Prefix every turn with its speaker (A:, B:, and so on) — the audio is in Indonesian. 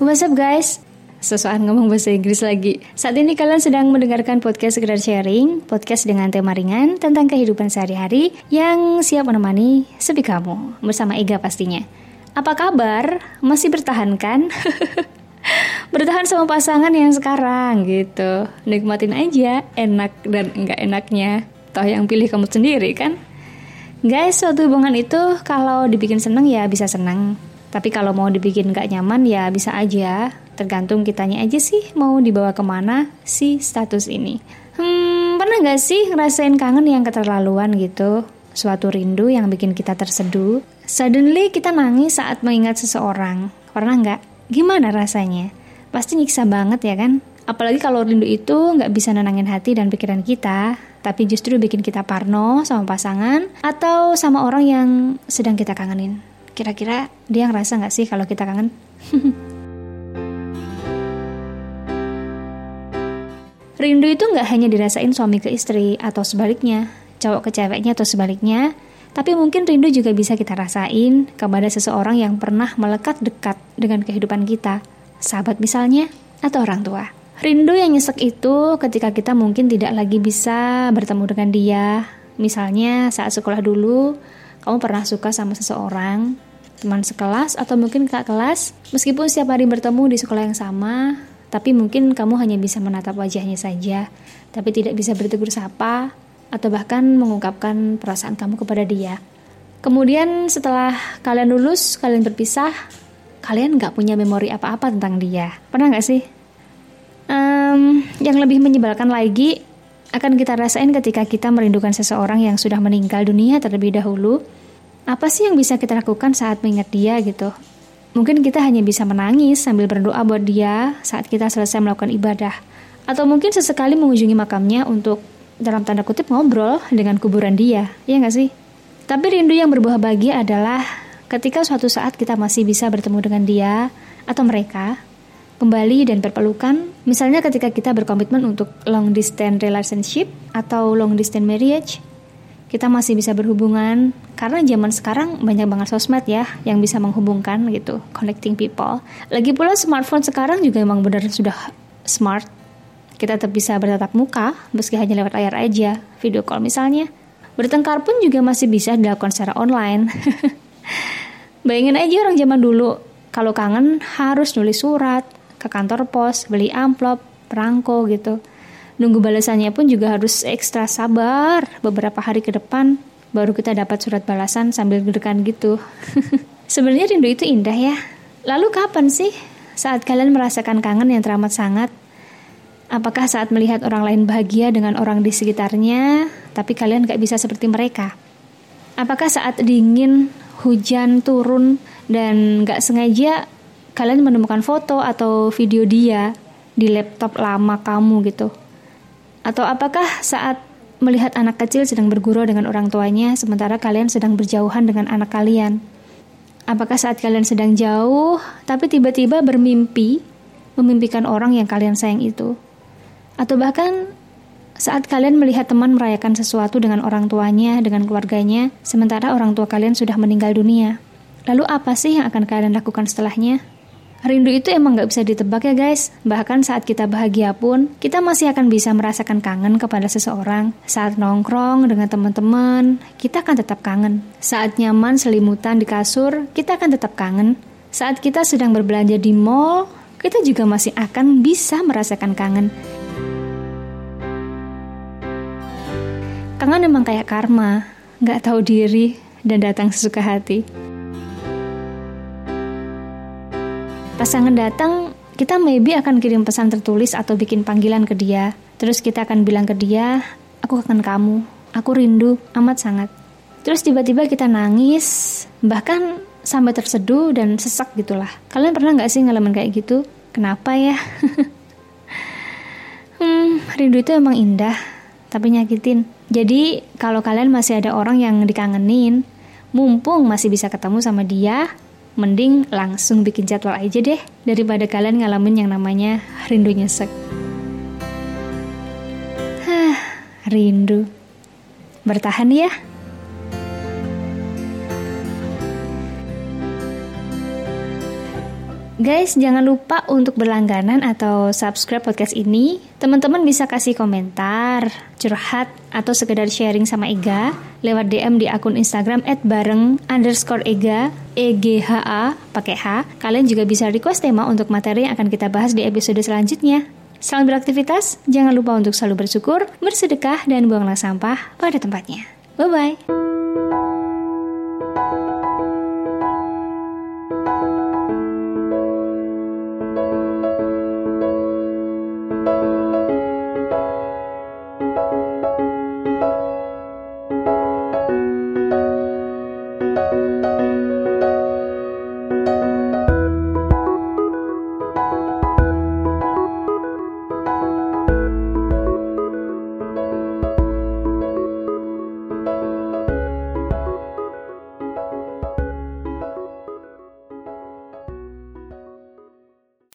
A: what's up guys? Sesuatu ngomong bahasa Inggris lagi. Saat ini kalian sedang mendengarkan podcast sekedar sharing, podcast dengan tema ringan tentang kehidupan sehari-hari yang siap menemani sepi kamu bersama Ega pastinya. Apa kabar? Masih bertahan kan? bertahan sama pasangan yang sekarang gitu. Nikmatin aja enak dan enggak enaknya. Toh yang pilih kamu sendiri kan? Guys, suatu hubungan itu kalau dibikin seneng ya bisa seneng. Tapi kalau mau dibikin gak nyaman ya bisa aja. Tergantung kitanya aja sih mau dibawa ke mana si status ini. Hmm, pernah gak sih ngerasain kangen yang keterlaluan gitu? Suatu rindu yang bikin kita terseduh. Suddenly kita nangis saat mengingat seseorang. Pernah nggak? Gimana rasanya? Pasti nyiksa banget ya kan? Apalagi kalau rindu itu nggak bisa nenangin hati dan pikiran kita, tapi justru bikin kita parno sama pasangan atau sama orang yang sedang kita kangenin. Kira-kira dia ngerasa nggak sih kalau kita kangen? Rindu itu nggak hanya dirasain suami ke istri atau sebaliknya, cowok ke ceweknya atau sebaliknya, tapi mungkin rindu juga bisa kita rasain kepada seseorang yang pernah melekat dekat dengan kehidupan kita, sahabat misalnya, atau orang tua. Rindu yang nyesek itu ketika kita mungkin tidak lagi bisa bertemu dengan dia. Misalnya saat sekolah dulu, kamu pernah suka sama seseorang, teman sekelas atau mungkin kak kelas. Meskipun setiap hari bertemu di sekolah yang sama, tapi mungkin kamu hanya bisa menatap wajahnya saja, tapi tidak bisa bertegur sapa atau bahkan mengungkapkan perasaan kamu kepada dia. Kemudian setelah kalian lulus, kalian berpisah, kalian nggak punya memori apa-apa tentang dia. Pernah nggak sih? Um, yang lebih menyebalkan lagi akan kita rasain ketika kita merindukan seseorang yang sudah meninggal dunia terlebih dahulu. Apa sih yang bisa kita lakukan saat mengingat dia gitu? Mungkin kita hanya bisa menangis sambil berdoa buat dia saat kita selesai melakukan ibadah. Atau mungkin sesekali mengunjungi makamnya untuk dalam tanda kutip ngobrol dengan kuburan dia, ya nggak sih? Tapi rindu yang berbuah bahagia adalah ketika suatu saat kita masih bisa bertemu dengan dia atau mereka kembali dan berpelukan. Misalnya ketika kita berkomitmen untuk long distance relationship atau long distance marriage, kita masih bisa berhubungan karena zaman sekarang banyak banget sosmed ya yang bisa menghubungkan gitu, connecting people. Lagi pula smartphone sekarang juga emang benar sudah smart. Kita tetap bisa bertatap muka meski hanya lewat layar aja, video call misalnya. Bertengkar pun juga masih bisa dilakukan secara online. Bayangin aja orang zaman dulu, kalau kangen harus nulis surat, ke kantor pos, beli amplop, perangko gitu. Nunggu balasannya pun juga harus ekstra sabar beberapa hari ke depan baru kita dapat surat balasan sambil gedekan gitu. Sebenarnya rindu itu indah ya. Lalu kapan sih saat kalian merasakan kangen yang teramat sangat? Apakah saat melihat orang lain bahagia dengan orang di sekitarnya, tapi kalian gak bisa seperti mereka? Apakah saat dingin, hujan turun, dan gak sengaja kalian menemukan foto atau video dia di laptop lama kamu gitu? Atau apakah saat melihat anak kecil sedang bergurau dengan orang tuanya sementara kalian sedang berjauhan dengan anak kalian? Apakah saat kalian sedang jauh tapi tiba-tiba bermimpi memimpikan orang yang kalian sayang itu? Atau bahkan saat kalian melihat teman merayakan sesuatu dengan orang tuanya, dengan keluarganya, sementara orang tua kalian sudah meninggal dunia. Lalu apa sih yang akan kalian lakukan setelahnya? Rindu itu emang gak bisa ditebak ya guys. Bahkan saat kita bahagia pun, kita masih akan bisa merasakan kangen kepada seseorang. Saat nongkrong dengan teman-teman, kita akan tetap kangen. Saat nyaman selimutan di kasur, kita akan tetap kangen. Saat kita sedang berbelanja di mall, kita juga masih akan bisa merasakan kangen. Kangen emang kayak karma, gak tahu diri dan datang sesuka hati. Pasangan datang, kita maybe akan kirim pesan tertulis atau bikin panggilan ke dia. Terus kita akan bilang ke dia, aku akan kamu, aku rindu amat sangat. Terus tiba-tiba kita nangis, bahkan sampai terseduh dan sesak gitulah. Kalian pernah nggak sih ngalamin kayak gitu? Kenapa ya? hmm, rindu itu emang indah, tapi nyakitin. Jadi kalau kalian masih ada orang yang dikangenin, mumpung masih bisa ketemu sama dia, Mending langsung bikin jadwal aja deh daripada kalian ngalamin yang namanya rindu nyesek. Hah, rindu. Bertahan ya. Guys, jangan lupa untuk berlangganan atau subscribe podcast ini. Teman-teman bisa kasih komentar, curhat, atau sekedar sharing sama Ega lewat DM di akun Instagram @bareng underscore Ega EGHA pakai H. Kalian juga bisa request tema untuk materi yang akan kita bahas di episode selanjutnya. Selamat beraktivitas, jangan lupa untuk selalu bersyukur, bersedekah, dan buanglah sampah pada tempatnya. Bye-bye.